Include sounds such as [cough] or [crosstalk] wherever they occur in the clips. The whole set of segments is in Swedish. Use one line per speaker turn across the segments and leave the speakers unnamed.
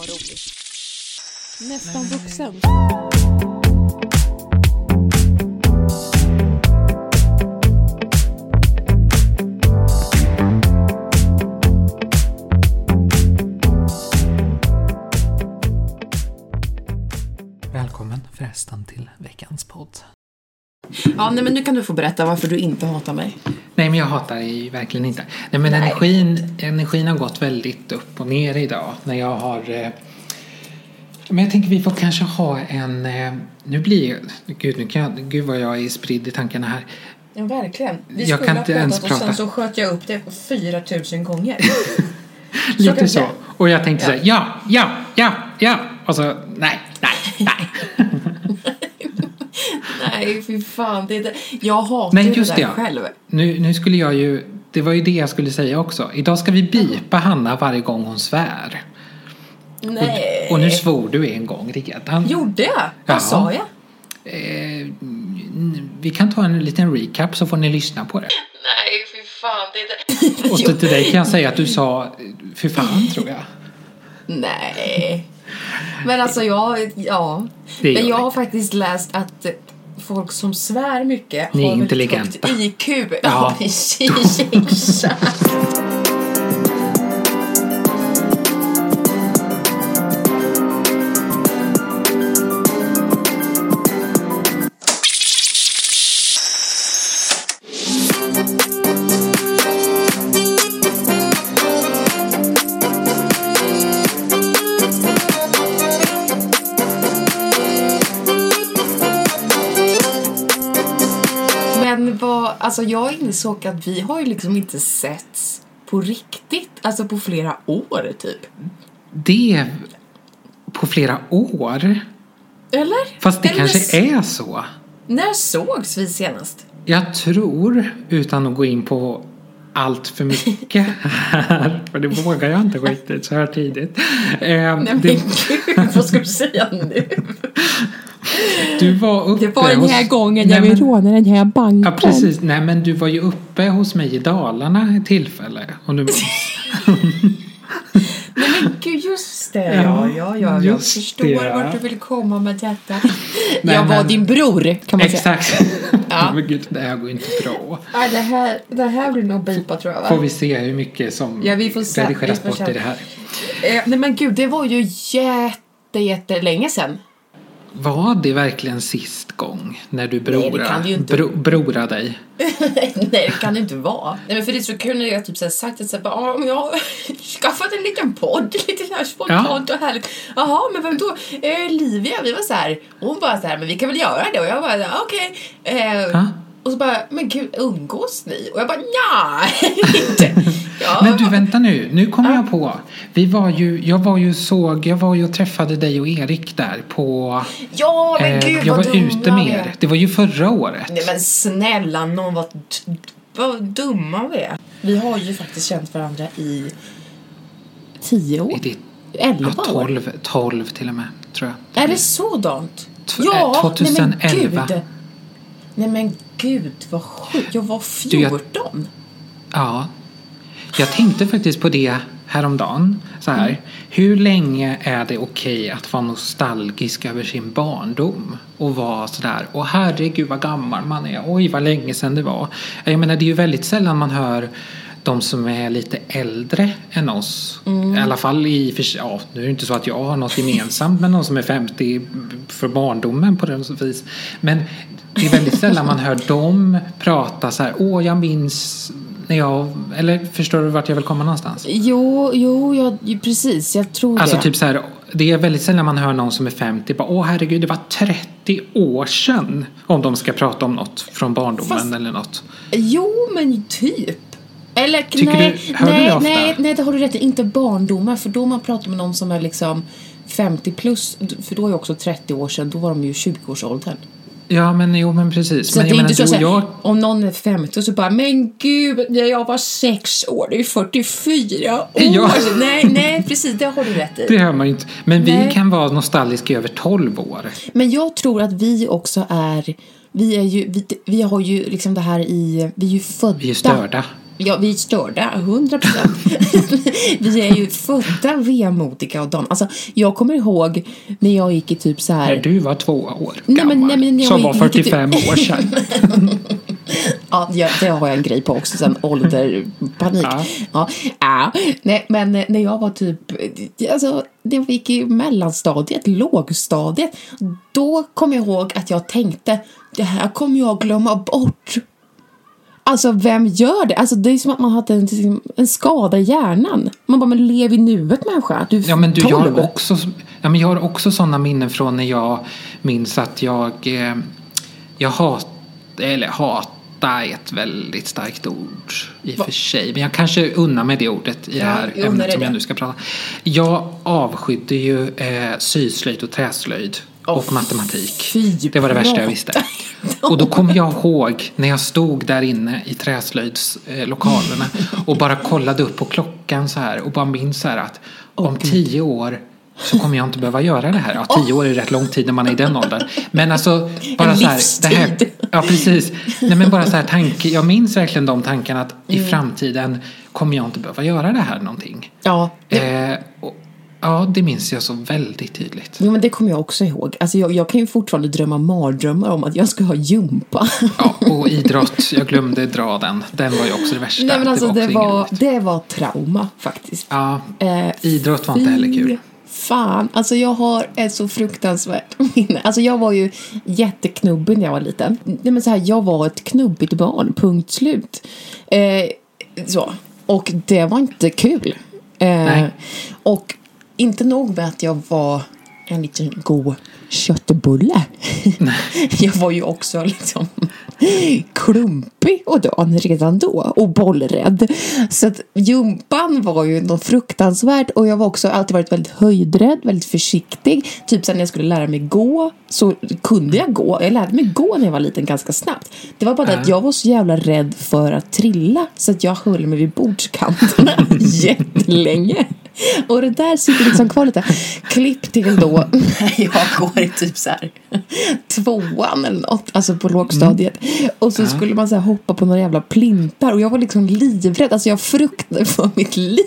ha roligt. Nästan vuxen.
Välkommen förresten till veckans podd.
Ja, nej, men nu kan du få berätta varför du inte hatar mig.
Nej, men jag hatar dig verkligen inte. Nej, men Energin, energin har gått väldigt upp och ner idag när jag har... Eh, men jag tänker vi får kanske ha en... Eh, nu blir Gud, nu kan jag, gud vad jag är spridd i tankarna här.
Ja, verkligen. Vi
Jag
skulle
kan
ha
inte
pratat
ens
och
prata.
sen så sköt jag upp det 4000 gånger. [laughs]
Lite så.
säga.
Och jag tänkte
Ja.
så här, ja, ja, ja, ja. Och så, nej, nej, nej.
Nej, fy fan. Det är det. Jag hatar ju
just
det
det.
där själv.
Nu, nu skulle jag ju... Det var ju det jag skulle säga också. Idag ska vi bipa Hanna varje gång hon svär.
Nej.
Och nu svor du en gång redan.
Gjorde jag?
Ja.
Vad sa jag?
Eh, vi kan ta en liten recap så får ni lyssna på det.
Nej, fy fan. Det är det.
Och till dig kan jag säga att du sa för fan tror jag.
Nej. Men alltså jag, ja.
Det
Men jag har faktiskt läst att folk som svär mycket
Ni är
har väldigt
intelligenta.
IQ.
Ja, [laughs]
precis. Alltså jag insåg att vi har ju liksom inte setts på riktigt, alltså på flera år typ.
Det på flera år.
Eller?
Fast det
Eller
kanske är så.
När sågs vi senast?
Jag tror, utan att gå in på allt för mycket [laughs] här, för det vågar jag inte riktigt så här tidigt. Eh,
Nej men
det,
gud, vad ska du säga nu? [laughs]
du var uppe
Det var den här
hos-
gången jag vill
men-
råna den här banken.
Ja precis, nej men du var ju uppe hos mig i Dalarna ett tillfälle. Om du minns.
Nej men gud, just det.
Ja,
Ja, ja, ja. Jag
just
förstår
det.
vart du vill komma med detta. [laughs]
Nej,
jag var
men-
din bror kan man säga.
Exakt.
Ja. [laughs]
men gud, det här går inte bra.
Ja, det, här, det här blir nog bipa tror jag va?
Får vi se hur mycket som
Ja, vi får se.
redigeras
Vi får
bort i det här.
Eh, nej men gud, det var ju jätte, jättelänge sedan.
Var det verkligen sist gång när du brora,
det kan det ju inte.
bro, brora dig? [laughs]
Nej, det kan det inte vara. Nej, men för det är så kul när jag typ så här sagt att så här, bara, "Ja, men jag har [laughs] skaffat en liten podd, [laughs] lite så här spontant och härligt. Jaha, men vem då? Eh, Livia, vi var så här, hon bara så här, men vi kan väl göra det? Och jag bara, "Ja, okej. Eh,
Ja.
Och så bara, men gud, umgås ni? Och jag bara, nej, inte. [laughs] Ja,
Men du vänta nu, nu kommer jag på. Vi var ju, jag var ju såg, jag var ju och träffade dig och Erik där på...
ja men
eh,
gud
jag
vad
var ute med
är.
er. Det var ju förra året.
Nej men snälla någon vad, vad dumma vi är. Vi har ju faktiskt känt varandra i tio år.
I ditt,
Elva
ja,
år.
12, 12 till och med, tror jag.
Är det sådant?
Tw- eh, 2011.
Nej men gud. Nej men gud vad sjukt. Jag var
Du, jag-
14.
Ja. Jag tänkte faktiskt på det häromdagen. Så här.
Mm.
Hur länge är det okej att vara nostalgisk över sin barndom? Och vara sådär, åh herregud vad gammal man är, oj vad länge sedan det var. Jag menar det är ju väldigt sällan man hör de som är lite äldre än oss.
Mm.
I alla fall i, för, ja nu är det inte så att jag har något gemensamt med någon som är 50 för barndomen på det vis. Men det är väldigt sällan man hör dem prata så här, åh jag minns när jag, eller förstår du vart jag vill komma någonstans?
Jo, jo, jag, precis. Jag tror
Alltså
det.
typ så här, det är väldigt sällan man hör någon som är 50 bara åh herregud det var 30 år sedan om de ska prata om något från barndomen
Fast-
eller något.
Jo, men typ. Eller
Tycker
nej,
du- hör du
nej,
det ofta?
nej, nej, det har du rätt i. Inte barndomar, för då man pratar med någon som är liksom 50 plus, för då är också 30 år sedan, då var de ju 20-årsåldern.
Ja men jo men precis.
Så
men
det är inte så, så här,
jag
om någon är 50 så bara, men gud, när jag var 6 år, det är 44 år.
Ja.
Nej, nej, precis, det har du rätt i.
det hör man ju inte. Men vi
Nej.
kan vara nostalgiska i över 12 år.
Men jag tror att vi också är, vi är ju, vi, vi har ju liksom det här i, vi är ju födda.
Vi är störda.
Ja, vi är störda, 100 procent. [laughs] vi är ju födda vemodiga och dan. Alltså, jag kommer ihåg när jag gick i typ så här...
När du var två år
Nej,
gammal.
men- nej, men jag
som
var-
var 45 år sedan. [laughs]
Ja, ja, det har jag en grej på också, sen ålderpanik.
Ja.
Ja. Ja. Nej, men när jag var typ, alltså, när jag gick i mellanstadiet, lågstadiet, då kom jag ihåg att jag tänkte, det här kommer jag glömma bort. Alltså, vem gör det? Alltså, det är som att man hade en, en skada i hjärnan. Man bara, men lev i nuet människa. Du är
Ja men du, jag
12.
har också, ja, men jag har också sådana minnen från när jag minns att jag, eh, jag hat, eller hata är ett väldigt starkt ord i och för sig. Men jag kanske unnar mig det ordet i det
Ja,
här
jag unnar
ämnet som jag
det.
nu ska prata Jag avskydde ju eh, syslöjd och träslöjd Och matematik.
fy,
det var det värsta jag visste. [laughs] Och då kommer jag ihåg när jag stod där inne i träslöjdslokalerna [laughs] och bara kollade upp på klockan så här och bara minns så här att om tio år så kommer jag inte behöva göra det här. Ja, tio år är rätt lång tid när man är i den åldern. Men alltså, bara
En
så här. Det här ja, precis. Nej, men bara så här tanke. Jag minns verkligen de tankarna att
Mm.
i framtiden kommer jag inte behöva göra det här någonting.
Ja,
Eh, och, ja, det minns jag så väldigt tydligt.
Jo, men det kommer jag också ihåg. Alltså, jag, jag kan ju fortfarande drömma mardrömmar om att jag ska ha gympa.
Ja, [laughs] och idrott, jag glömde dra den. Den var ju också det värsta.
Nej, men alltså, det, var,
ingen roligt.
det var trauma faktiskt.
Ja,
Eh,
idrott var inte heller kul.
Fan, alltså jag har ett så fruktansvärt [laughs] minne. Alltså jag var ju jätteknubbig när jag var liten. Nej men så här, jag var ett knubbigt barn, punkt slut. Eh, så. Och det var inte kul. Eh, och inte nog med att jag var en liten god köttbulle. [laughs] jag var ju också liksom klumpig och dan redan då och bollrädd. Så att jumpan var ju något fruktansvärt och jag var också alltid varit väldigt höjdrädd, väldigt försiktig. Typ sen när jag skulle lära mig gå så kunde jag gå. Jag lärde mig gå när jag var liten ganska snabbt. Det var bara det att jag var så jävla rädd för att trilla så att jag höll mig vid bordskanterna [laughs] jättelänge. Och det där sitter liksom kvar lite. Klipp till då [laughs] jag går i typ så här tvåan eller något, alltså på lågstadiet. Och så skulle man så här hoppa på några jävla plintar och jag var liksom livrädd. Alltså jag fruktade för mitt liv.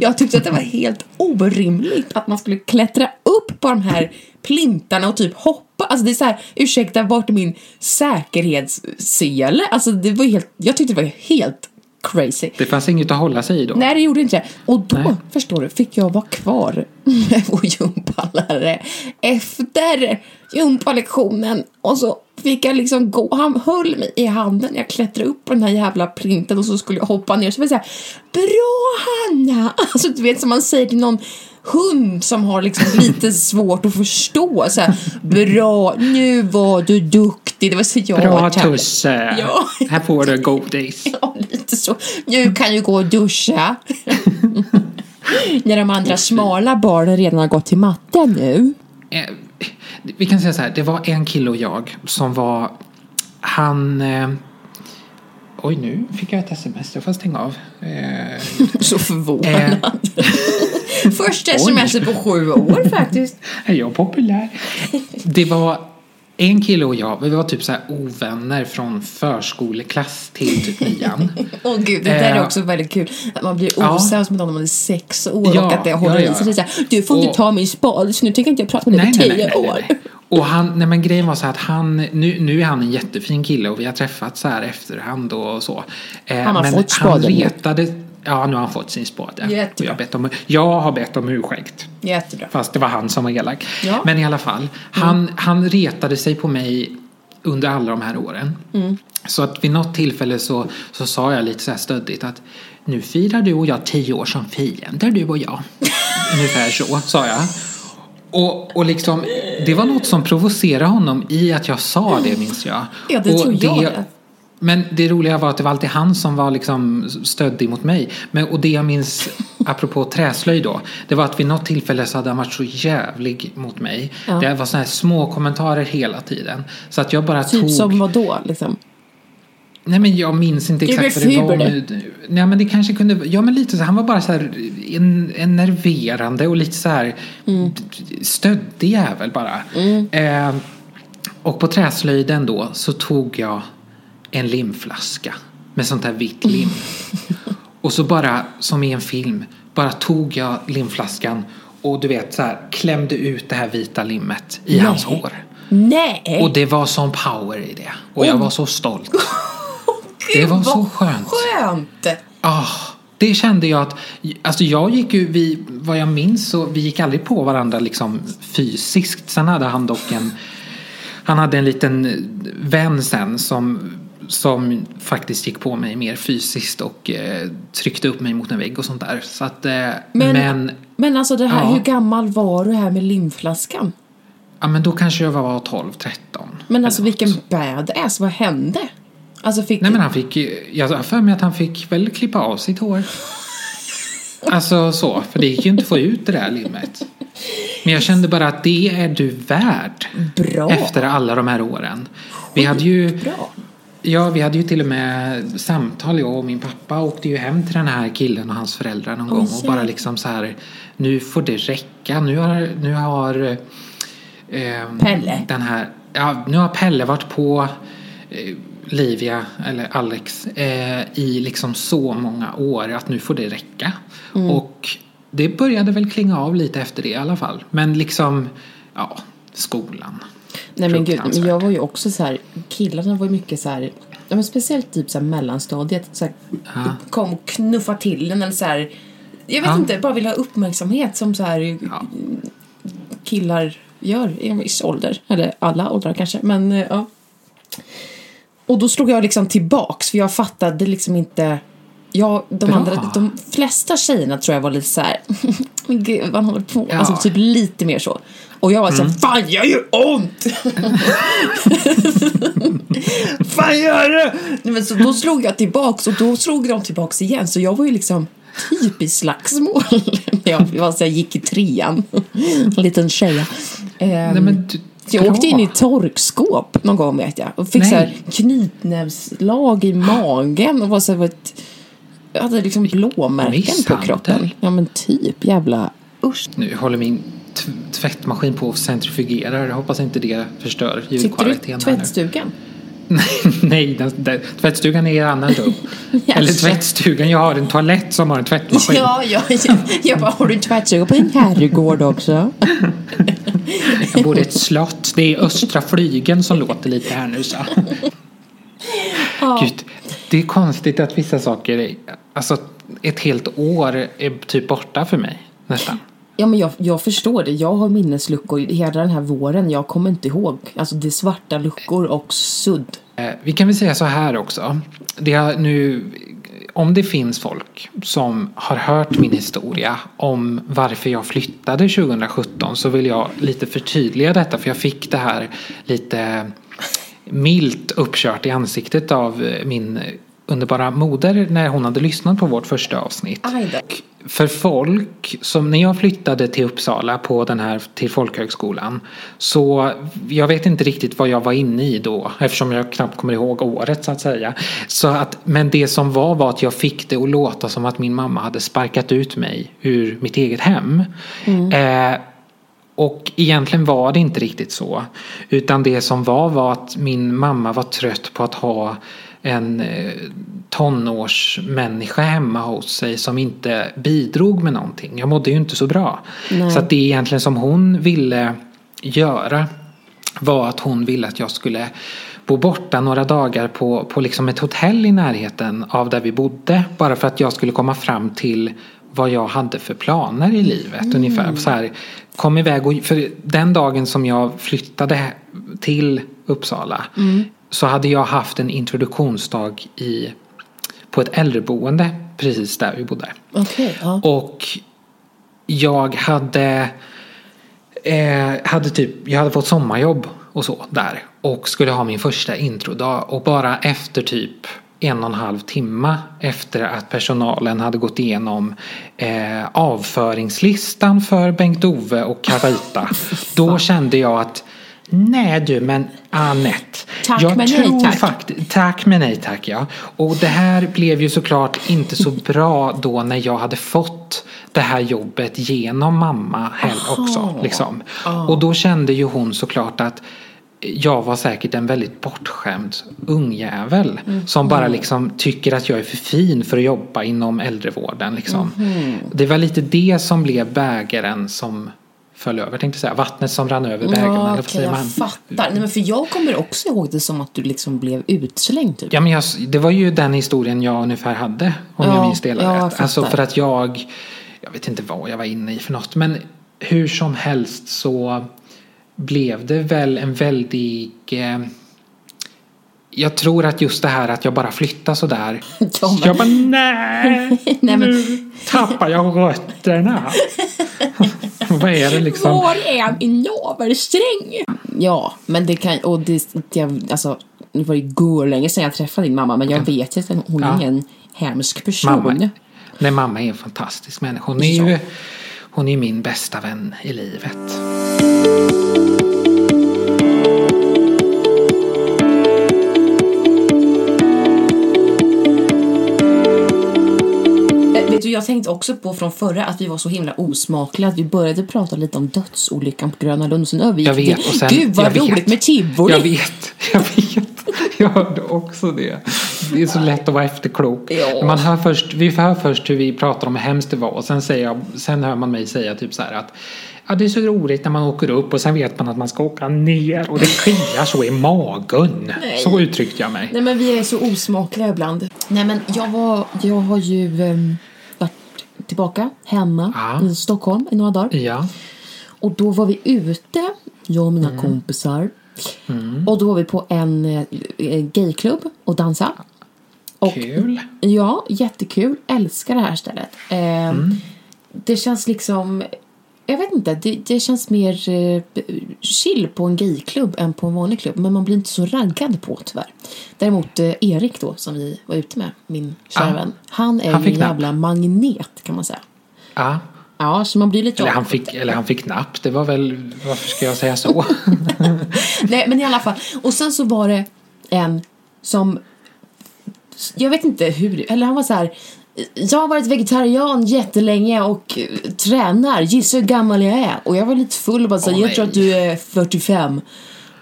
Jag tyckte att det var helt orimligt att man skulle klättra upp på de här plintarna och typ hoppa. Alltså det är så här, ursäkta, vart är min säkerhetssele? Alltså det var helt, jag tyckte det var helt crazy.
Det fanns inget att hålla sig i då.
Nej, det gjorde inte det. Och då,
Nej.
förstår du, fick jag vara kvar med vår gympalärare efter gympalektionen. Och så fick jag liksom gå, han höll mig i handen, jag klättrade upp på den här jävla printen och så skulle jag hoppa ner. Så var jag säga Bra Hanna! Alltså du vet som man säger till någon hund som har liksom lite [laughs] svårt att förstå. Så här, Bra, nu var du duktig. Det var så jag
Bra. Tusse!
Ja.
Här får du godis. [laughs]
Ja, lite så. Nu kan du gå och duscha. [laughs] När de andra smala barnen redan har gått till matten nu.
Eh, vi kan säga så här, det var en kille och jag som var, han, eh, oj nu fick jag ett sms, jag får stänga av. Eh,
Så förvånad. [laughs] Första sms på sju år faktiskt. [laughs]
är jag populär? Det var en kille och jag, vi var typ så här ovänner från förskoleklass till typ nian. [laughs]
Åh gud, det där är
Eh,
också väldigt kul. Att man blir
ja.
osams med någon när man är sex år
Ja,
och att det håller
ja, ja.
i sig. Så här, Du får inte
Och-
ta min spade så nu tänker inte jag prata med dig på tio år.
Och han, nej men grejen var så att han, nu, nu är han en jättefin kille och vi har träffats så här efterhand och så. Eh,
Han har
men
fått
han
spaden nu.
retade, ja nu har han fått sin spade. Och
Jättebra.
Jag, har bett om, jag har bett om ursäkt.
Jättebra.
Fast det var han som var elak.
Ja.
Men i alla fall, han, han retade sig på mig under alla de här åren. Så att vid något tillfälle så, så sa jag lite så här stöddigt att nu firar du och jag tio år som fiender du och jag. [laughs] Ungefär så sa jag. Och, och liksom, det var något som provocerade honom i att jag sa det minns jag.
Ja, det
och
tror jag det.
Men det roliga var att det var alltid han som var liksom stöddig mot mig. Men, och det jag minns, [laughs] apropå träslöjd då, det var att vid något tillfälle så hade han varit så jävlig mot mig.
Ja.
Det var såna här små kommentarer hela tiden. Så att jag bara
Typ
tog...
som vad då liksom?
Nej men jag minns inte exakt vad det var. Nu. Nej men det kanske kunde, ja men lite så, han var bara så här en, enerverande och lite så här
Mm.
stöddig jävel bara. Eh, och på träslöjden då så tog jag en limflaska med sånt här vitt lim. Och så bara, som i en film, bara tog jag limflaskan och du vet så här klämde ut det här vita limmet i
Nej.
hans hår.
Nej!
Och det var sån power i det. Och jag var så stolt. [laughs] det
Gud,
var så skönt.
Skönt!
Ah, det kände jag att, alltså jag gick ju, vi, vad jag minns så vi gick aldrig på varandra liksom fysiskt. Sen hade han dock en, han hade en liten vän sen som, som faktiskt gick på mig mer fysiskt och eh, tryckte upp mig mot en vägg och sånt där. Så att, eh, men,
Men- Men alltså det här,
Ja.
hur gammal var du här med limflaskan?
ja, men då kanske jag var 12, 13.
Men alltså vilken badass, vad hände? Alltså fick
Nej men han fick, jag har för mig att han fick väl klippa av sitt hår. Alltså så, för det gick ju inte att få ut det där limmet. Men jag kände bara att det är du värd.
Bra.
Efter alla de här åren. Vi hade ju,
Bra.
Ja vi hade ju till och med samtal, jag och min pappa åkte ju hem till den här killen och hans föräldrar någon gång och bara liksom så här, nu får det räcka. Nu har, nu har eh,
Pelle.
den här, ja nu har Pelle varit på eh, Livia, eller Alex, eh, i liksom så många år att nu får det räcka.
Mm.
Och det började väl klinga av lite efter det i alla fall. Men liksom, ja, skolan.
Nej men gud, men jag var ju också så här, killarna var ju mycket så här, ja, men speciellt typ så här mellanstadiet, så här,
Ja.
kom och knuffa till en eller så här, jag vet
Ja.
inte, bara vill ha uppmärksamhet som så här
Ja.
killar gör i en viss ålder, eller alla åldrar kanske, men eh, ja. Och då slog jag liksom tillbaks för jag fattade liksom inte jag, de, andra, de flesta tjejerna tror jag var lite så här. [laughs] Men gud vad han håller på.
Ja. Mm.
Alltså typ lite mer så. Och jag var så här, fan jag gör ont! [laughs] fan gör det? Nej, men så då slog jag tillbaks och då slog de tillbaks igen. Så jag var ju liksom typ i slagsmål. [laughs] jag, jag, var så här, gick i trean. En liten
du,
så jag åkte in i torkskåp någon gång vet jag. Och fick
Nej.
så här knytnävsslag i magen. Och var så här, jag hade liksom blåmärken på kroppen. Ja men typ jävla usch.
Nu håller min tvättmaskin på att centrifugera. Jag hoppas inte det förstör
Sitter du i
ljudkvaliteten.
tvättstugan? [laughs]
Nej, den, den, tvättstugan är i annan rum. [laughs]
Jaså.
Eller tvättstugan, jag har en toalett som har en tvättmaskin.
Ja, ja, ja. Jag bara, har du en tvättstuga på din herrgård också? [laughs]
Jag bor i ett slott. Det är östra flygen som låter lite här nu så.
Ja.
Gud, det är konstigt att vissa saker, är, alltså ett helt år är typ borta för mig nästan.
Ja men jag, jag förstår det. Jag har minnesluckor hela den här våren. Jag kommer inte ihåg. Alltså det är svarta luckor och sudd.
Eh, Vi kan väl säga så här också. Det har nu, om det finns folk som har hört min historia om varför jag flyttade 2017 så vill jag lite förtydliga detta för jag fick det här lite milt uppkört i ansiktet av eh, min underbara moder när hon hade lyssnat på vårt första avsnitt. För folk som, när jag flyttade till Uppsala på den här, till folkhögskolan. Så jag vet inte riktigt vad jag var inne i då. Eftersom jag knappt kommer ihåg året så att säga. Så att, men det som var var att jag fick det att låta som att min mamma hade sparkat ut mig ur mitt eget hem. Eh, och egentligen var det inte riktigt så. Utan det som var var att min mamma var trött på att ha en eh, tonårsmänniska hemma hos sig som inte bidrog med någonting. Jag mådde ju inte så bra.
Nej.
Så att det egentligen som hon ville göra var att hon ville att jag skulle bo borta några dagar på, på liksom ett hotell i närheten av där vi bodde. Bara för att jag skulle komma fram till vad jag hade för planer i livet ungefär. Så här, kom iväg och, för den dagen som jag flyttade till Uppsala så hade jag haft en introduktionsdag i, på ett äldreboende precis där vi bodde.
Okej, ja.
Och jag hade, eh, hade typ, jag hade fått sommarjobb och så där. Och skulle ha min första introdag. Och bara efter typ en och en halv timme efter att personalen hade gått igenom eh, avföringslistan för Bengt-Ove och Carita. [laughs] då kände jag att Nej du men Anette.
Tack,
jag
men nej,
tror
tack.
fakt- tack men nej tack ja. Och det här blev ju såklart inte så bra då när jag hade fått det här jobbet genom mamma också. Liksom. Och då kände ju hon såklart att jag var säkert en väldigt bortskämd ungjävel. Som bara liksom tycker att jag är för fin för att jobba inom äldrevården. Liksom. Det var lite det som blev bägaren som föll över. Tänkte säga. Vattnet som rann över bägaren.
Ja,
eller vad säger man?
fattar. Nej, men för jag kommer också ihåg det som att du liksom blev utslängd typ.
Ja, men jag, det var ju den historien jag ungefär hade. Om
Ja,
jag minns det hela
ja,
rätt. Alltså för att jag, jag vet inte vad jag var inne i för något. Men hur som helst så blev det väl en väldig... Eh, jag tror att just det här att jag bara flyttar sådär. [laughs]
Men-
Jag bara nej, [laughs]
Nej, men-
nu tappar jag rötterna. [laughs] vad är det liksom?
Var är min navelsträng? Ja, men det kan... Och det, det, alltså, nu var det går länge sedan jag träffade din mamma, men jag vet ju att hon är
Ja.
ingen hemsk person.
Mamma, nej, mamma är en fantastisk människa. Hon är
Ja.
ju hon är min bästa vän i livet.
Eh, Vet du, jag tänkte också på från förra att vi var så himla osmakliga att vi började prata lite om dödsolyckan på Gröna Lund och sen övergick
Jag vet, och sen-
Gud vad
jag vet.
roligt med tivoli!
Jag vet, [laughs] jag vet. Jag hörde också det. Det är så lätt att vara efterklok.
Ja.
Man hör först, vi hör först hur vi pratar om hur hemskt det var och sen, säger jag, sen hör man mig säga typ så här att Ja, det är så roligt när man åker upp och sen vet man att man ska åka ner och det kliar så i magen.
Nej.
Så uttryckte jag mig.
Nej men vi är så osmakliga ibland. Nej men jag, var, jag har ju um, varit tillbaka hemma
Ja.
i Stockholm i några dagar.
Ja.
Och då var vi ute, jag och mina
Mm.
kompisar. Och då var vi på en eh, gayklubb och dansa. Och
Kul.
Ja, jättekul. Älskar det här stället. Eh,
Mm.
Det känns liksom... Jag vet inte, det, det känns mer eh, chill på en gayklubb än på en vanlig klubb. Men man blir inte så raggad på tyvärr. Däremot eh, Erik då, som vi var ute med, min kära
Ah.
vän. Han är
Han
ju en
napp.
jävla magnet kan man säga.
Ja.
Ja, så man blir lite
Eller han, fick, eller han fick napp. Det var väl, varför ska jag säga så? [laughs]
Nej, men i alla fall. Och sen så var det en som... Jag vet inte hur... Eller han var så här... Jag har varit vegetarian jättelänge och eh, tränar. Gissa hur gammal jag är. Och jag var lite full och bara så här,
Åh,
jag tror att du är 45.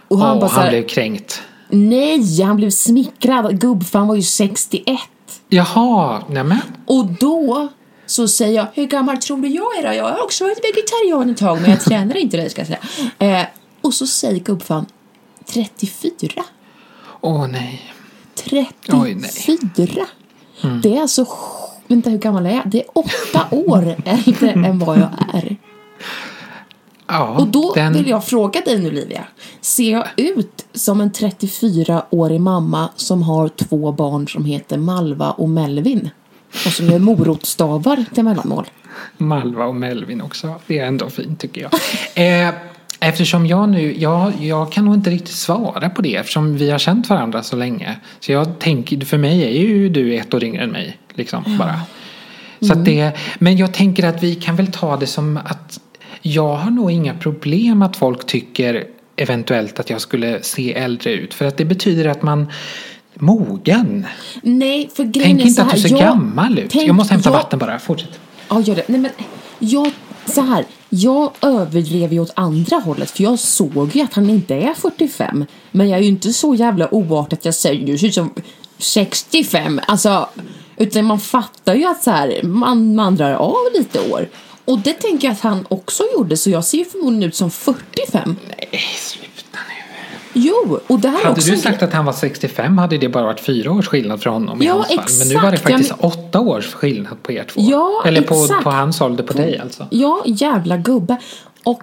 Och han
Åh,
bara så
han blev kränkt.
nej, han blev smickrad. Gubbfan var ju 61.
Jaha, nämen.
Och då så säger jag, hur gammal tror du jag är då? Jag har också varit vegetarian ett tag men jag tränar inte det ska jag säga. Eh, och så säger gubbfan 34.
Åh nej.
34!
Oj, nej. Mm.
Det är alltså, vänta hur gammal jag är? Det är åtta [laughs] år äldre än vad jag är.
Ja,
Och då
den...
vill jag fråga dig nu Livia. Ser jag ut som en 34-årig mamma som har två barn som heter Malva och Melvin? Och som gör morotstavar till mellanmål?
Malva och Melvin också. Det är ändå fint tycker jag. eh, eftersom jag nu, jag, jag kan nog inte riktigt svara på det eftersom vi har känt varandra så länge. Så jag tänker, för mig är ju du ett år yngre än mig. Liksom, bara. Så att det, men jag tänker att vi kan väl ta det som att jag har nog inga problem att folk tycker eventuellt att jag skulle se äldre ut. För att det betyder att man mogen.
Nej, för grejen
Tänk
är
inte
så
att
här.
du ser
jag-
gammal ut.
tänk-
jag måste hämta
jag-
vatten bara. Fortsätt.
Ja, gör det. Nej, men jag, så här, jag överdrev ju åt andra hållet för jag såg ju att han inte är 45. Men jag är ju inte så jävla oartig att jag säger du ser ut som 65. Alltså, utan man fattar ju att så här, man drar av lite år. Och det tänker jag att han också gjorde så jag ser ju förmodligen ut som 45.
Nej.
Jo, och det här är
Hade
också
du sagt att han var 65 hade det bara varit fyra års skillnad för honom i
Ja,
hans fall. Men nu var det
exakt. Ja,
faktiskt
men-
åtta års skillnad på er två.
Ja,
Eller på,
exakt.
på hans ålder på dig alltså.
Ja, jävla gubbe. Och,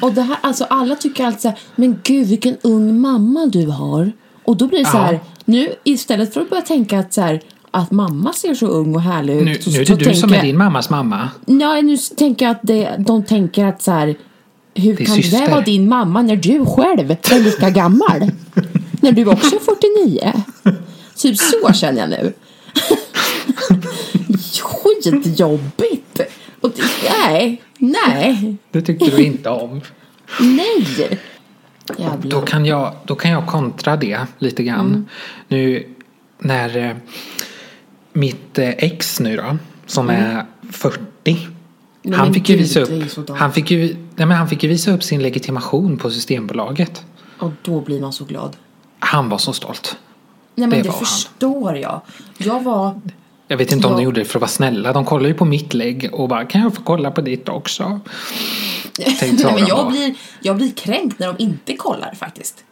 och det här, alltså alla tycker alltid så här, men gud vilken ung mamma du har. Och då blir det så här, nu istället för att börja tänka att så här, att mamma ser så ung och härlig ut.
Nu,
så,
nu är det du
tänker
som är din mammas mamma.
Ja, nu tänker jag att det, de tänker att så här, hur kan
syster.
det vara din mamma när du själv är lika gammal? [laughs] när du också är 49? Typ så känner jag nu. [laughs] Skitjobbigt! Och nej, nej,
Det tyckte du inte om.
nej! Jävlar.
Då kan jag, då kan jag kontra det lite grann.
Mm.
Nu när eh, mitt eh, ex nu då, som är 40.
Nej,
han fick ju
gud,
visa
ju
upp, han fick ju, nej men han fick ju visa upp sin legitimation på Systembolaget.
Och då blir man så glad.
Han var så stolt.
Nej men
Det
det,
var han.
förstår jag. Jag var...
Jag vet inte om
Ja.
de gjorde det för att vara snälla. De kollade ju på mitt lägg och bara kan jag få kolla på ditt också? [laughs]
Nej, men jag blir, jag blir kränkt när de inte kollar faktiskt.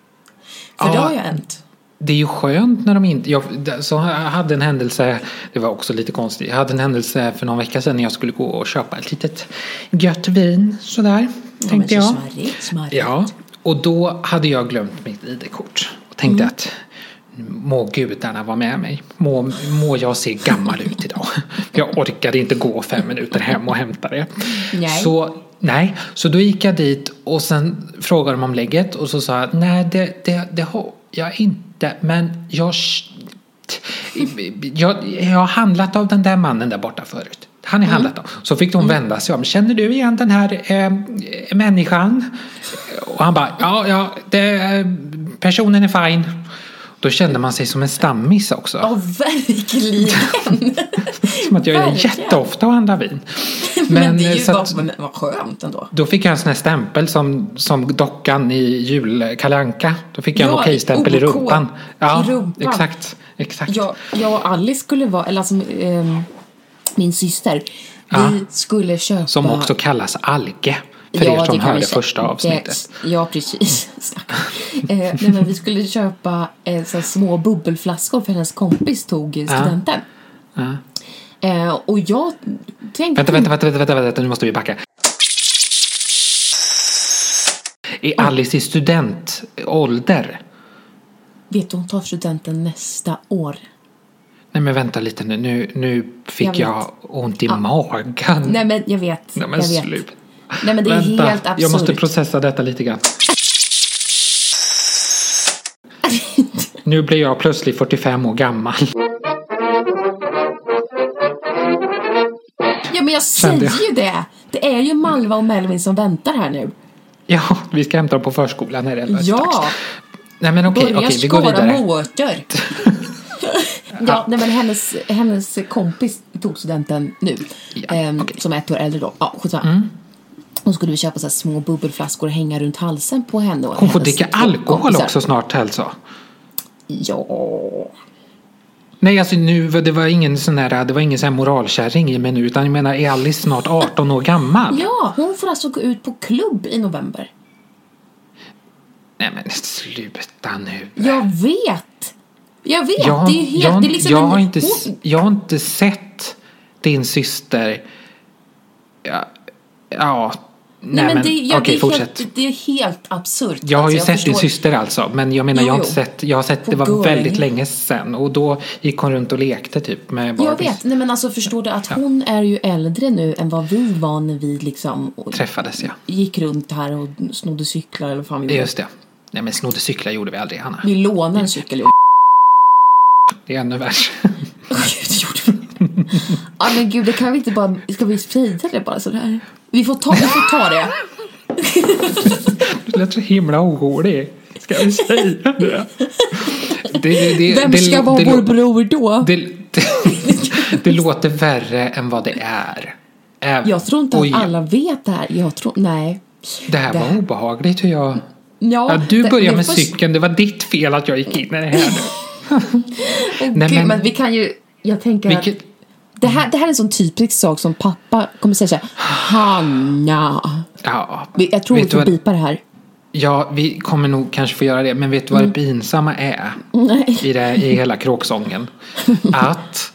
För
Ja.
det har jag hänt.
Det är ju skönt när de inte... Jag, så hade en händelse, det var också lite konstigt. Jag hade en händelse för någon vecka sedan när jag skulle gå och köpa ett litet gött vin sådär.
Ja,
Tänkte jag.
Smarrigt, smarrigt.
Ja, och då hade jag glömt mitt ID-kort. Och tänkte att må gudarna vara med mig. Må, må jag se gammal ut idag. [laughs] Jag orkade inte gå fem minuter hem och hämta det.
Nej.
Så, nej, så då gick jag dit och sen frågade de om lägget och så sa jag nej det, det, det har jag inte men jag, jag, jag har handlat av den där mannen där borta förut. Han är handlat av. Så fick de vända sig om. Känner du igen den här eh, människan? Och han bara, ja, ja, det, personen är fine. Då kände man sig som en stammis också.
Ja, verkligen. [laughs]
Som att jag är jätteofta och handlar vin. [laughs]
Men, det är ju
att-
men vad skönt ändå.
då fick jag en sån här stämpel som, som dockan i jul Kalle Anka. Då fick jag en
Ja,
okej-stämpel i
OK.
rumpan. Ja,
I rumpan.
exakt. exakt.
Jag, jag och Alice skulle vara, eller alltså ehm, min syster.
Ja.
Vi skulle köpa...
Som också kallas alge. För
Ja,
er som hörde första avsnittet.
Ja, precis. [laughs] eh, nej, men vi skulle köpa eh, så små bubbelflaskor för hennes kompis tog eh, studenten.
Ja.
Eh, och jag tänkte...
Vänta, vänta, vänta, vänta, vänta, nu måste vi backa. Är Alice i studentålder?
Vet du, hon tar studenten nästa år.
Nej men vänta lite nu, nu, nu fick
Jag
jag, ont i magen.
Nej, men jag vet.
Nej, men
jag vet.
slut.
Nej, men det är
Vänta,
helt absurt.
jag måste processa detta lite grann. [laughs] Nu blir jag plötsligt 45 år gammal.
Men jag säger
jag.
ju det. Det är ju Malva och Melvin som väntar här nu.
Ja, vi ska hämta dem på förskolan här alldeles
Ja.
strax. Nej men okej,
Börja
okej, vi går vidare.
morötter. [laughs] ja, nej, men hennes, hennes kompis tog studenten nu.
Ja,
ehm,
okej.
Som är ett år äldre då. Ja, skitsamma. Då skulle vi köpa så små bubbelflaskor och hänga runt halsen på henne. Och
Hon får dricka alkohol också snart alltså.
Ja.
Nej, alltså nu, det var ingen sån här, det var ingen sån här moralkärring i mig nu, utan jag menar, är Alice snart 18 år gammal?
Ja, hon får alltså gå ut på klubb i november.
Nej men sluta nu.
Jag vet! Jag vet!
Jag,
det är ju helt...
jag,
det är liksom
jag,
en,
har inte, jag har inte sett din syster. Ja, ja
Nej, men det, ja,
okej,
det, är helt, det är helt absurt.
Jag har ju
Alltså,
sett din
förstår-
syster alltså, men jag menar
Jo,
jag har inte sett, jag har sett det var
Gulling.
väldigt länge sedan och då gick hon runt och lekte typ med
Jag
Barbies.
vet, nej men alltså förstår du att hon är ju äldre nu än vad vi var när vi liksom
Träffades ja.
gick runt här och snodde cyklar eller vad fan vi.
Just det. Nej men snodde cyklar gjorde vi aldrig Hanna.
Vi lånade en cykel. ju.
Det är ännu värre.
Gud, det gjorde vi. Ja men gud, det kan vi inte bara, ska vi sprida det bara sådär? Vi får ta, vi får ta det.
Du lät så himla orolig. Ska vi säga det? det, det, det
Vem
det-
ska vara
det,
vår bror då?
Det, det, det låter värre än vad det är. Äv-
Jag tror inte att alla vet det här. Jag tror, nej.
Det här
det
var obehagligt hur jag...
Ja,
Ja, du
det-
började
det
med
får-
cykeln, det var ditt fel att jag gick in i det här nu. [laughs]
Åh,
Nej,
gud,
men-
men... vi kan ju, jag tänker att
Vilket,
det här, det här är en sån typisk sak som pappa kommer säga såhär, Hanna.
ja,
Jag tror vi får
vad-
bipa det här.
Ja, vi kommer nog kanske få göra det. Men vet du vad
Mm.
det pinsamma är?
Nej.
I, det, I hela kråksången. [laughs] Att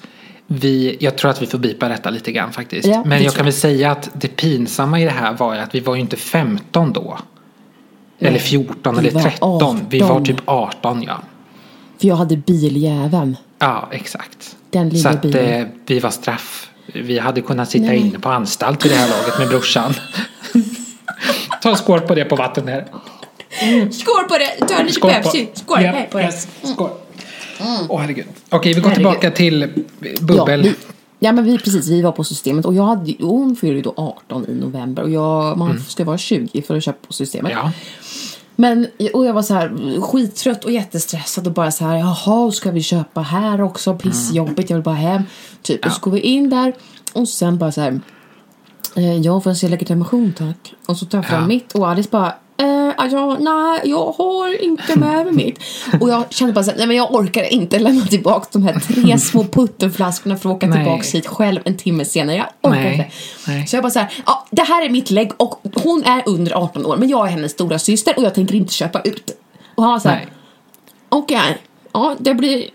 vi, jag tror att vi får bipa detta lite grann faktiskt.
Ja,
men jag kan väl säga att det pinsamma i det här var att vi var ju inte 15 då. Eller
Nej,
14
vi
eller
var
13. Vi var
18.
typ 18 ja.
För jag hade biljäveln.
Ja, exakt.
Den lilla
Så att
bilen.
eh, vi var straff. Vi hade kunnat sitta
Nej.
inne på anstalt i det här laget med brorsan. [laughs] Ta en skål på det på vatten här.
Skål på det! Ta lite
Skål
Pepsi.
på,
Skål!
Ja,
Hej på det.
yes, skål. Åh herregud. Okej, vi går
Herregud.
tillbaka till
Ja,
bubbel.
vi, ja men vi precis, vi var på systemet och jag hade, hon fyller ju då 18 i november och jag, man ska vara 20 för att köpa på systemet.
Mm. Ja.
Men, och jag var så här skittrött och jättestressad och bara så här, jaha, ska vi köpa här också? Pissjobbigt, jag vill bara hem. Typ. Och så går vi in där och sen bara så här, eh, jag får se legitimation tack. Och så tar jag fram
Ja.
mitt och Alice bara, alltså, nej, jag har inte med mig mitt. Och jag kände bara så här, nej men jag orkar inte lämna tillbaka de här tre [laughs] små puttenflaskorna för att åka tillbaka hit själv en timme senare. Jag orkar
Nej,
inte.
nej.
Så jag bara så här, ja, det här är mitt lägg och hon är under 18 år men jag är hennes stora syster och jag tänker inte köpa ut. Och han var så här, okej, ja det blir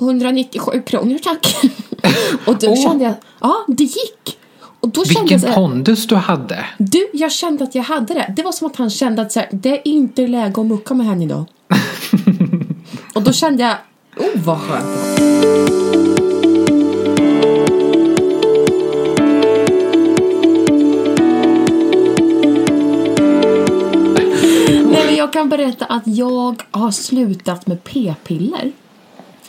197 kronor tack. [laughs] och då
Åh.
kände jag, ja det gick. Och då kände jag
Vilken
så här,
pondus du hade.
du, jag kände att jag hade det. Det var som att han kände att så här, det är inte läge att mucka med henne idag. [laughs] och då kände jag, oh vad skönt. Nej, men jag kan berätta att jag har slutat med p-piller.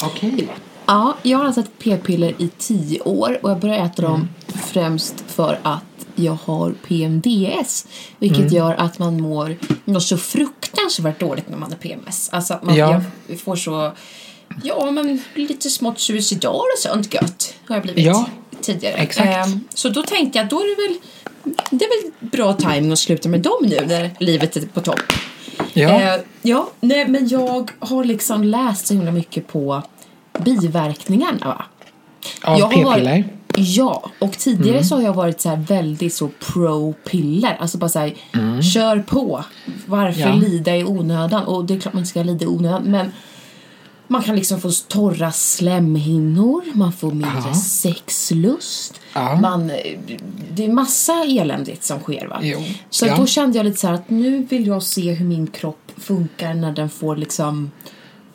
Okej.
Ja, jag har alltså ätit p-piller i tio år och jag började äta dem främst för att jag har PMDS. Vilket gör att man mår något så fruktansvärt dåligt när man har PMS. Alltså att man
Ja.
får så, ja men lite smått suicidal och sånt gött har jag blivit
Ja,
tidigare.
exakt.
Ehm, så då tänkte jag, då är det väl, det är väl bra timing att sluta med dem nu när livet är på topp.
Ja.
Eh, ja, nej men jag har liksom läst så himla mycket på biverkningarna va.
Av
jag
p-piller?
Ja, och tidigare
Mm.
så har jag varit så väldigt så pro-piller. Alltså bara så här, kör på. Varför
Mm. Ja.
lida i onödan? Och det är klart man inte ska lida i onödan, men man kan liksom få torra slemhinnor, man får mindre
Ja.
sexlust.
Ja.
Man, det är massa eländigt som sker va.
Jo.
Så
Ja.
då kände jag lite så att nu vill jag se hur min kropp funkar när den får liksom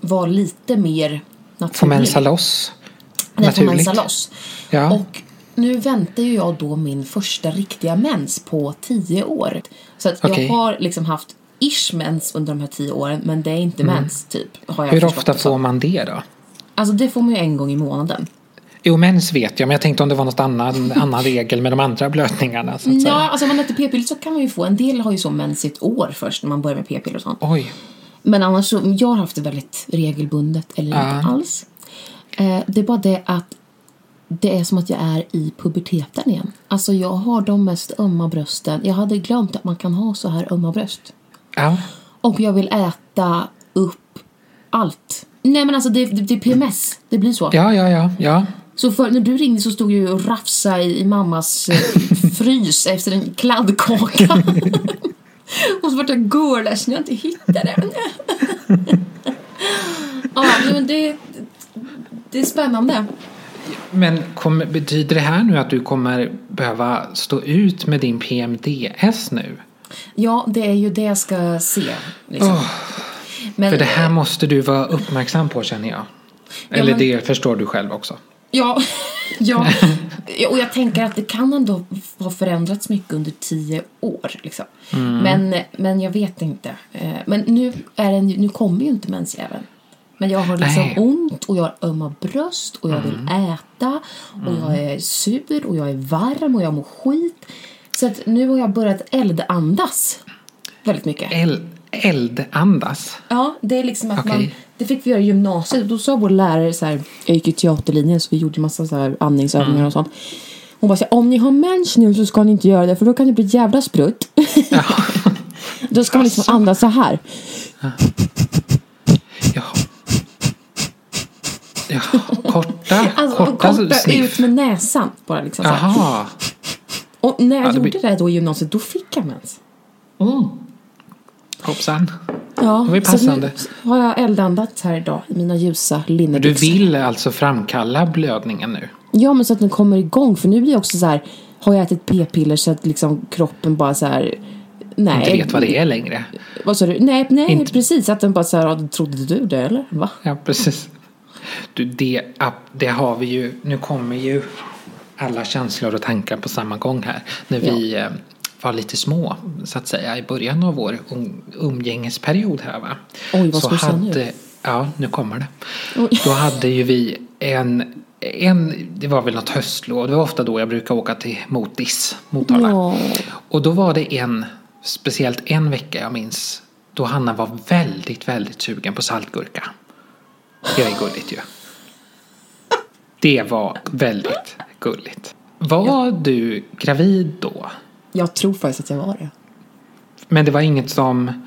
vara lite mer naturlig.
Får mensa loss?
Den får mensa loss.
Ja.
Och nu väntar ju jag då min första riktiga mens på tio år. Så att
Okej.
jag har liksom haft ish mens under de här tio åren men det är inte mens typ. Har jag
Mm. Hur ofta får man det då?
Alltså det får man ju en gång i månaden.
Jo, mens vet jag, men jag tänkte om det var något annan, [laughs] annan regel med de andra blödningarna. Så att säga.
Ja, alltså om man äter p-piller så kan man ju få, en del har ju så mens i ett år först när man börjar med p-piller och sånt.
Oj.
Men annars så, jag har haft det väldigt regelbundet eller
Ja.
inte alls. Eh, det är bara det att det är som att jag är i puberteten igen. Alltså jag har de mest ömma brösten. Jag hade glömt att man kan ha så här ömma bröst.
Ja.
Och jag vill äta upp allt. Nej men alltså det, det, det är PMS. Det blir så.
ja, ja, ja, ja.
Så för, när du ringde så stod jag ju och rafsade i, i mammas eh, [laughs] frys efter en kladdkaka. [laughs] och så vart jag görledsen när jag inte hittade den. [laughs] ja, men det, det är spännande.
Men kom, betyder det här nu att du kommer behöva stå ut med din PMDS nu?
Ja, det är ju det jag ska se. Liksom.
Åh,
men,
för det här måste du vara uppmärksam på känner jag. Eller
men-
det förstår du själv också.
Ja, [laughs] ja, [laughs] och jag tänker att det kan ändå ha förändrats mycket under tio år. Liksom.
Mm.
Men, men jag vet inte. Eh, Men nu, är det, nu kommer ju inte mensjäveln. Men jag har liksom
Nej. Mm.
ont och jag har ömma bröst och jag vill äta och jag är sur och jag är varm och jag mår skit. Så att nu har jag börjat eldandas väldigt mycket.
Eld, eldandas.
Ja, det är liksom att man,
Okej.
det fick vi göra i gymnasiet. Då sa vår lärare så här, jag gick i teaterlinjen så vi gjorde massa så här andningsövningar
Mm.
och sånt. Hon bara så här, om ni har mens nu så ska ni inte göra det för då kan det bli jävla sprutt. [laughs] då ska man liksom andas så här.
Ja. Ja, korta, [laughs]
Alltså
korta,
korta
sniff.
ut med näsan bara liksom så.
Jaha.
Och när jag
Ja, det
gjorde
blir-
det då i gymnasiet då fick jag mens.
Hoppsan.
Ja,
Det var ju
så
passande.
nu har jag eldandats här idag i mina ljusa
Men du
linnebyxor.
vill alltså framkalla blödningen nu?
Ja, men så att den kommer igång. För nu blir jag också så här, har jag ätit p-piller så att liksom kroppen bara så här, nej.
Inte vet vad det är längre.
Vad sa du? Nej, nej
Inte-
precis. Att den bara så här, "Ja, trodde du det eller? Va?
Ja, precis. Du, det, det har vi ju, nu kommer ju alla känslor och tankar på samma gång här. När vi eh, var lite små, så att säga, i början av vår um, umgängesperiod här va.
Oj, vad ska
så
säga nu?
hade, Ja, nu kommer det.
Oj.
Då hade ju vi en, en, det var väl något höstlov, det var ofta då jag brukar åka till Motis, Motala.
Ja.
Och då var det en, speciellt en vecka jag minns, då Hanna var väldigt, väldigt sugen på saltgurka. Det är gulligt ju. Det var väldigt gulligt. Var du gravid då?
Jag tror faktiskt att jag var det.
Men det var inget som,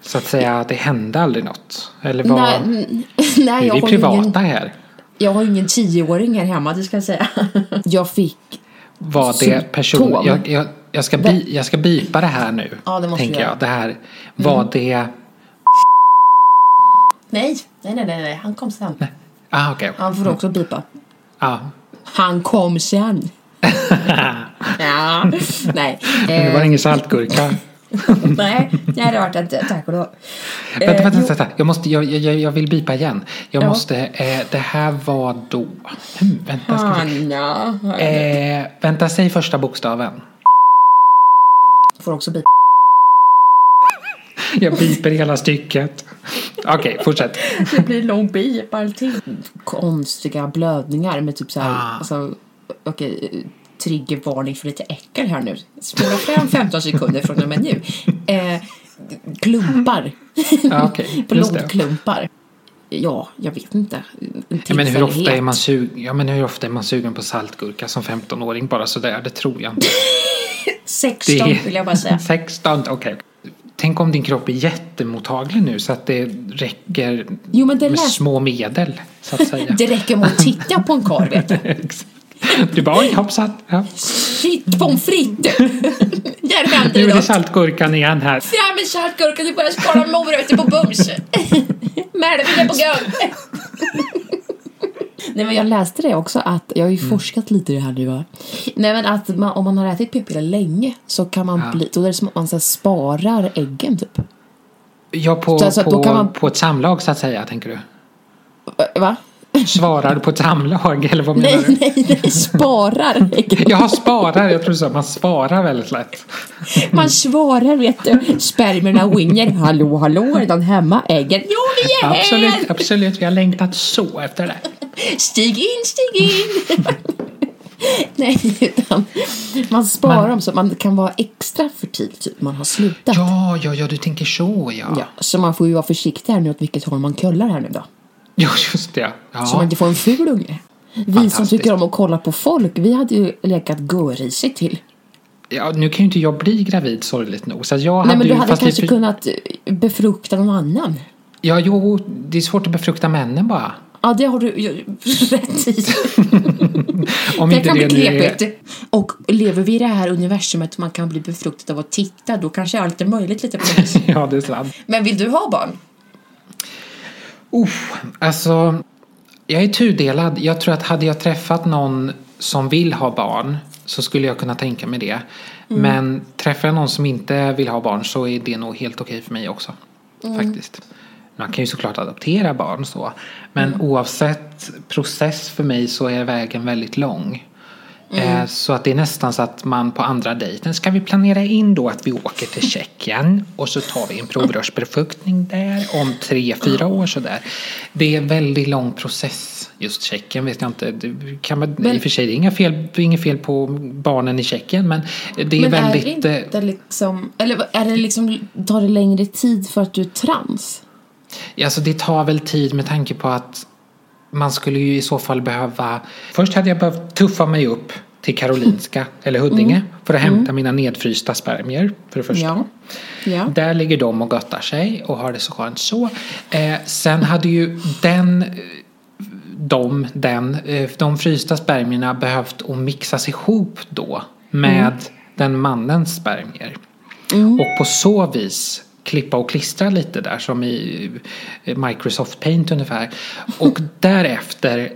så att säga, det hände aldrig något? Eller var,
Nej, [laughs] nej
är
jag
vi
har
privata
ingen,
här?
jag har ingen tioåring här hemma, det ska jag säga. [laughs] Jag fick
Var det person... Jag, jag, jag, ska bi, jag ska bipa det här nu.
Ja, det måste
tänker jag. Det här, var det...
Nej, nej, nej, nej, han kom sen.
Ah, okej.
Han får också bipa.
Ah.
Han kom sen. [laughs] ja, nej.
Men det var
Eh,
ingen saltgurka. [laughs]
nej, nej, det var det inte. Tack och lov.
vänta,
Eh,
vänta,
jo.
vänta. Jag, måste, jag, jag, jag vill bipa igen. Jag
Ja.
måste... Eh, det här var då... Hmm, vänta, ska vi.
Hanna.
Eh, vänta, säg första bokstaven.
Får också bipa.
Jag biper hela stycket. Okej, fortsätt.
Det blir lång bip allting. Konstiga blödningar med typ så här,
Ah.
alltså, okej, triggervarning för lite äckel här nu. Spola fram 15 sekunder från och med nu. Eh, klumpar. [laughs]
Det.
Blodklumpar. Ja, jag vet inte.
Ja, men hur ofta, är man sug, ja, men hur ofta är man sugen på saltgurka som 15-åring bara sådär? Det tror jag inte. [laughs]
16 vill jag bara säga. [laughs]
16, okej. Tänk om din kropp är jättemottaglig nu så att det räcker
Jo, men det
med
läs-
små medel så att säga.
Det räcker med att titta på en karl, vet du. [laughs]
Du bara oj hoppsan. Ja.
Shit, pommes frites! Där händer
Nu är
det
det saltgurkan igen här.
Fram med saltgurkan, du börjar skala morötter på bums. [laughs] Melvin är på gång. [laughs] Nej men jag läste det också att, jag har ju
Mm.
forskat lite i det här nu va. Nej men att man, om man har ätit p-piller länge så kan man
Ja.
bli, då är det som att man så här, sparar äggen typ.
Ja, på,
Så alltså,
på,
man-
på ett samlag så att säga, tänker du?
Va?
Svarar du på ett samlag eller vad menar
Nej,
du?
nej, nej, sparar. [laughs]
Jag sparar, jag tror så. Man sparar väldigt lätt.
Man svarar vet du. Spermierna winger. Hallå, hallå, är de hemma? Äggen? Jo, vi är här!
Absolut, absolut. Vi har längtat så efter det.
Stig in, stig in! [laughs] Nej, utan man sparar
Man-
dem så man kan vara extra fertil typ man har slutat.
Ja, ja, ja, du tänker så ja.
Ja, så man får ju vara försiktig här nu åt vilket håll man kullar här nu då. [laughs]
Ja, just det.
Så man
Ja.
inte får en ful unge. Vi som tycker om att kolla på folk, vi hade ju lekat görrisigt till.
ja, nu kan ju inte jag bli gravid sorgligt nog. Så jag
Nej
hade
men du
ju,
hade kanske
vi,
kunnat eh, befrukta någon annan.
Ja, jo, det är svårt att befrukta männen bara.
Ja, det har du [laughs] rätt i. [laughs]
Om
Det
inte
kan bli
det är...
knepigt. Och lever vi i det här universumet man kan bli befruktad av att titta, då kanske allt är möjligt lite på.
Ja, det är sant.
Men vill du ha barn?
Uff, alltså, jag är tudelad. Jag tror att hade jag träffat någon som vill ha barn så skulle jag kunna tänka mig det.
Mm.
Men träffar jag någon som inte vill ha barn så är det nog helt okej för mig också.
Mm.
Faktiskt. Man kan ju såklart adoptera barn så. Men
Mm.
oavsett process för mig så är vägen väldigt lång.
Mm.
Eh, Så att det är nästan så att man på andra dejten ska vi planera in då att vi åker till [laughs] Tjeckien och så tar vi en provrörsbefruktning där om tre, fyra år sådär. Det är en väldigt lång process. Just Tjeckien vet jag inte. Det kan man, I och för sig det är inga fel, inget fel på barnen i Tjeckien men det är
Men
väldigt...
är det
eh,
inte liksom, eller är det liksom, tar det längre tid för att du är trans?
Alltså det tar väl tid med tanke på att man skulle ju i så fall behöva... Först hade jag behövt tuffa mig upp till Karolinska eller Huddinge för att hämta mina nedfrysta spermier för det första.
Ja. Ja.
Där ligger de och göttar sig och har det så skönt så. Eh, sen hade ju den, de, den, eh, de frysta spermierna behövt att mixas ihop då med den mannens spermier. Och på så vis klippa och klistra lite där som i Microsoft Paint ungefär. Och därefter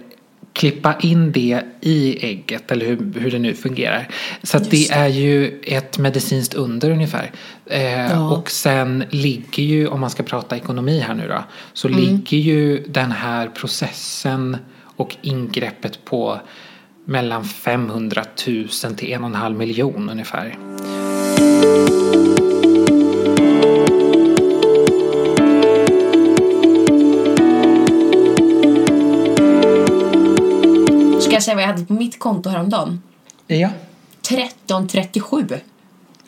klippa in det i ägget eller hur, hur det nu fungerar. Så det
det.
är ju ett medicinskt under ungefär. Eh,
Ja.
Och sen ligger ju, om man ska prata ekonomi här nu då, så
Mm.
ligger ju den här processen och ingreppet på mellan 500 000 till en och en halv miljon ungefär.
Jag säga vad jag hade på mitt konto häromdagen?
Ja.
1337.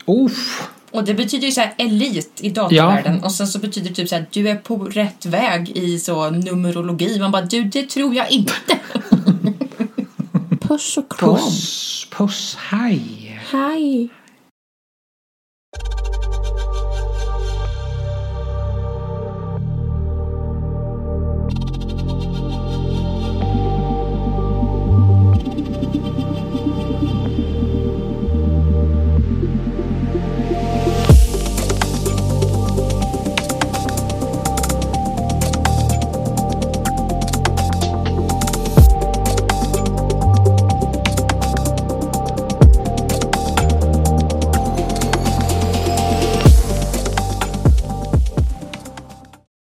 Uff.
Och det betyder ju så här elit i datavärlden. Och sen så betyder det typ så här du är på rätt väg i så numerologi. Man bara du det tror jag inte. [laughs] Puss och kram.
Puss, puss, hej.
Hej.